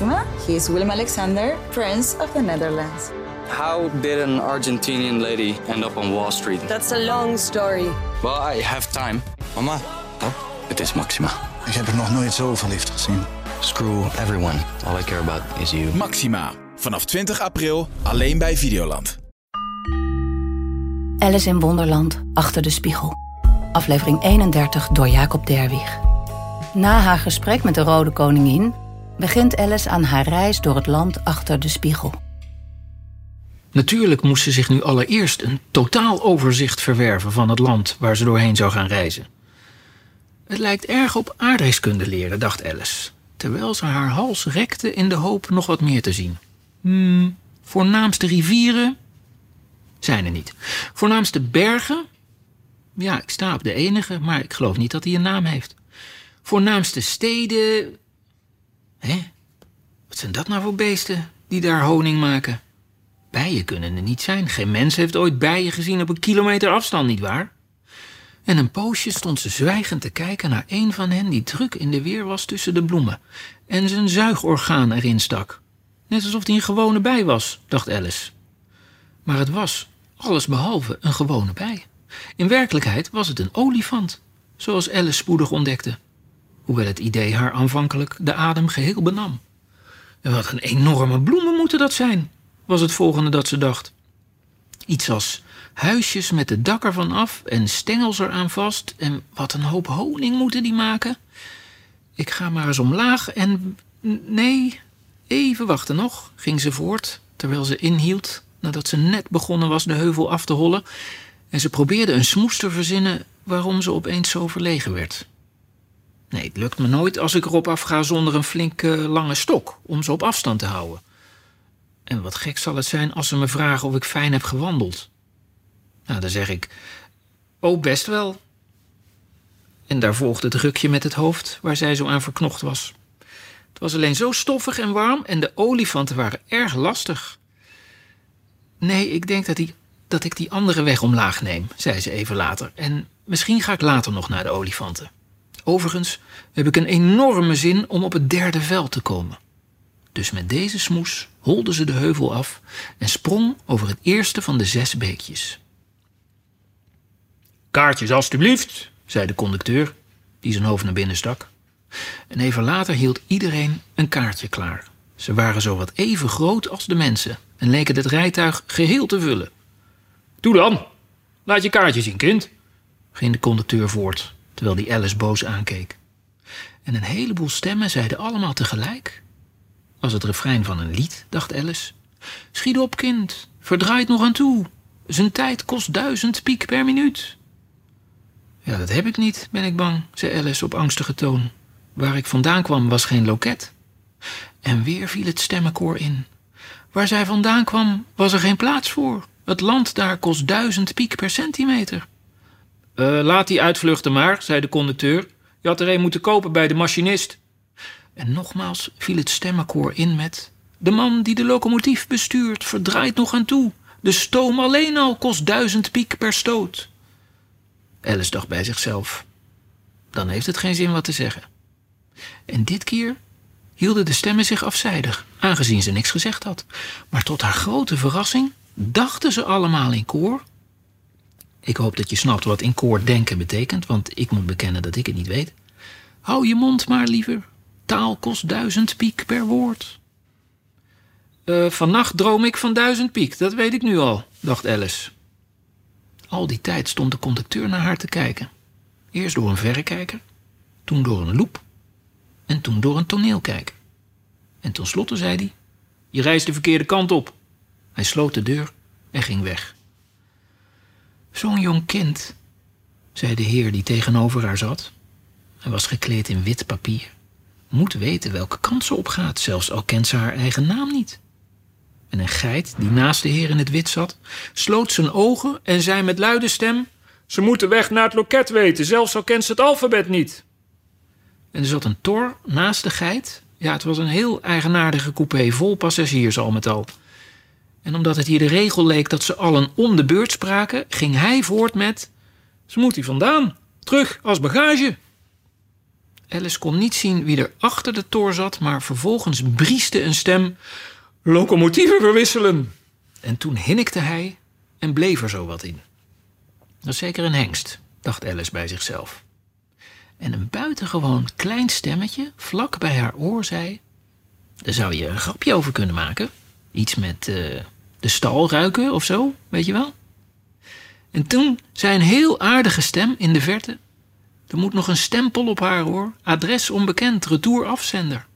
Maxima. He is Willem Alexander, Prince of the Netherlands. How did an Argentinian lady end up on Wall Street? That's a long story. Well, I have time. Mama, Oh, het is Maxima. ik heb er nog nooit zo verliefd gezien. Screw everyone. All I care about is you. Maxima. Vanaf 20 april alleen bij Videoland. Alice in Wonderland achter de spiegel. Aflevering 31 door Jacob Derwig. Na haar gesprek met de Rode Koningin begint Alice aan haar reis door het land achter de spiegel. Natuurlijk moest ze zich nu allereerst een totaal overzicht verwerven van het land waar ze doorheen zou gaan reizen. Het lijkt erg op aardrijkskunde leren, dacht Alice, terwijl ze haar hals rekte in de hoop nog wat meer te zien. Hmm, voornaamste rivieren? Zijn er niet. Voornaamste bergen? Ja, ik sta op de enige, maar ik geloof niet dat hij een naam heeft. Voornaamste steden? Hé? Wat zijn dat nou voor beesten die daar honing maken? Bijen kunnen er niet zijn. Geen mens heeft ooit bijen gezien op een kilometer afstand, nietwaar? En een poosje stond ze zwijgend te kijken naar een van hen die druk in de weer was tussen de bloemen en zijn zuigorgaan erin stak. Net alsof hij een gewone bij was, dacht Alice. Maar het was alles behalve een gewone bij. In werkelijkheid was het een olifant, zoals Alice spoedig ontdekte. Hoewel het idee haar aanvankelijk de adem geheel benam. En wat een enorme bloemen moeten dat zijn, was het volgende dat ze dacht. Iets als huisjes met het dak ervan af en stengels eraan vast. En wat een hoop honing moeten die maken. Ik ga maar eens omlaag en. Nee, even wachten nog, ging ze voort, terwijl ze inhield nadat ze net begonnen was de heuvel af te hollen. En ze probeerde een smoes te verzinnen waarom ze opeens zo verlegen werd. Nee, het lukt me nooit als ik erop afga zonder een flinke lange stok om ze op afstand te houden. En wat gek zal het zijn als ze me vragen of ik fijn heb gewandeld. Nou, dan zeg ik: Oh, best wel. En daar volgde het rukje met het hoofd waar zij zo aan verknocht was. Het was alleen zo stoffig en warm en de olifanten waren erg lastig. Nee, ik denk dat, dat ik die andere weg omlaag neem, zei ze even later. En misschien ga ik later nog naar de olifanten. Overigens heb ik een enorme zin om op het derde veld te komen. Dus met deze smoes holde ze de heuvel af en sprong over het eerste van de zes beekjes. Kaartjes, alstublieft, zei de conducteur, die zijn hoofd naar binnen stak. En even later hield iedereen een kaartje klaar. Ze waren zowat even groot als de mensen en leken het rijtuig geheel te vullen. Doe dan, laat je kaartje zien, kind, ging de conducteur voort, terwijl die Alice boos aankeek. En een heleboel stemmen zeiden allemaal tegelijk. Was het refrein van een lied, dacht Alice. Schiet op, kind, verdraait nog aan toe. Zijn tijd kost duizend piek per minuut. Ja, dat heb ik niet, ben ik bang, zei Alice op angstige toon. Waar ik vandaan kwam was geen loket. En weer viel het stemmenkoor in. Waar zij vandaan kwam was er geen plaats voor. Het land daar kost duizend piek per centimeter. Eh, laat die uitvluchten maar, zei de conducteur. Je had er een moeten kopen bij de machinist. En nogmaals viel het stemmenkoor in met... De man die de locomotief bestuurt verdraait nog aan toe. De stoom alleen al kost duizend piek per stoot. Alice dacht bij zichzelf. Dan heeft het geen zin wat te zeggen. En dit keer hielden de stemmen zich afzijdig, aangezien ze niks gezegd had. Maar tot haar grote verrassing dachten ze allemaal in koor. Ik hoop dat je snapt wat in koor denken betekent, want ik moet bekennen dat ik het niet weet. Hou je mond maar liever. Taal kost duizend piek per woord. Uh, vannacht droom ik van duizend piek, dat weet ik nu al, dacht Alice. Al die tijd stond de conducteur naar haar te kijken. Eerst door een verrekijker, toen door een loep en toen door een toneelkijker. En tenslotte zei hij: Je reist de verkeerde kant op. Hij sloot de deur en ging weg. Zo'n jong kind, zei de heer die tegenover haar zat. Hij was gekleed in wit papier. Moet weten welke kant ze op gaat, zelfs al kent ze haar eigen naam niet. En een geit die naast de heer in het wit zat, sloot zijn ogen en zei met luide stem: Ze moeten weg naar het loket weten, zelfs al kent ze het alfabet niet. En er zat een tor naast de geit. Ja, het was een heel eigenaardige coupé, vol passagiers al met al. En omdat het hier de regel leek dat ze allen om de beurt spraken, ging hij voort met: Ze moet hier vandaan, terug als bagage. Alice kon niet zien wie er achter de toor zat, maar vervolgens brieste een stem: Locomotieven verwisselen. En toen hinnikte hij en bleef er zo wat in. Dat is zeker een hengst, dacht Alice bij zichzelf. En een buitengewoon klein stemmetje vlak bij haar oor zei: Daar zou je een grapje over kunnen maken. Iets met eh, de stal ruiken of zo, weet je wel? En toen zei een heel aardige stem in de verte: Er moet nog een stempel op haar hoor. Adres onbekend, retour afzender.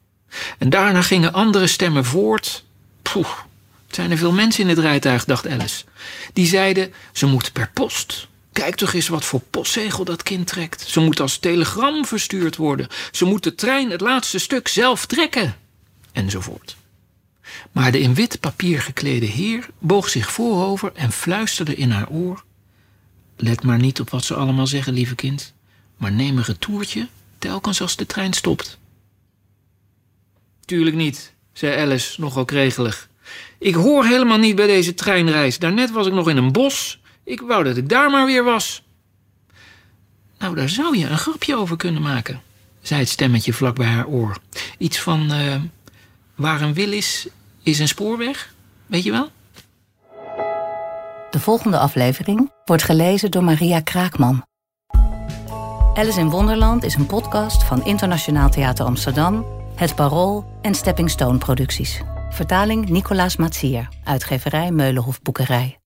En daarna gingen andere stemmen voort. Poeh, het zijn er veel mensen in het rijtuig, dacht Alice. Die zeiden: Ze moet per post. Kijk toch eens wat voor postzegel dat kind trekt. Ze moet als telegram verstuurd worden. Ze moet de trein het laatste stuk zelf trekken. Enzovoort. Maar de in wit papier geklede heer boog zich voorover en fluisterde in haar oor: Let maar niet op wat ze allemaal zeggen, lieve kind, maar neem een retourtje telkens als de trein stopt. Tuurlijk niet, zei Alice nogal kregelig. Ik hoor helemaal niet bij deze treinreis. Daarnet was ik nog in een bos. Ik wou dat ik daar maar weer was. Nou, daar zou je een grapje over kunnen maken, zei het stemmetje vlak bij haar oor. Iets van: uh, Waar een wil is, is een spoorweg. Weet je wel? De volgende aflevering wordt gelezen door Maria Kraakman. Alice in Wonderland is een podcast van Internationaal Theater Amsterdam, Het Parool en Stepping Stone Producties. Vertaling Nicolaas Matsier, uitgeverij Meulenhof Boekerij.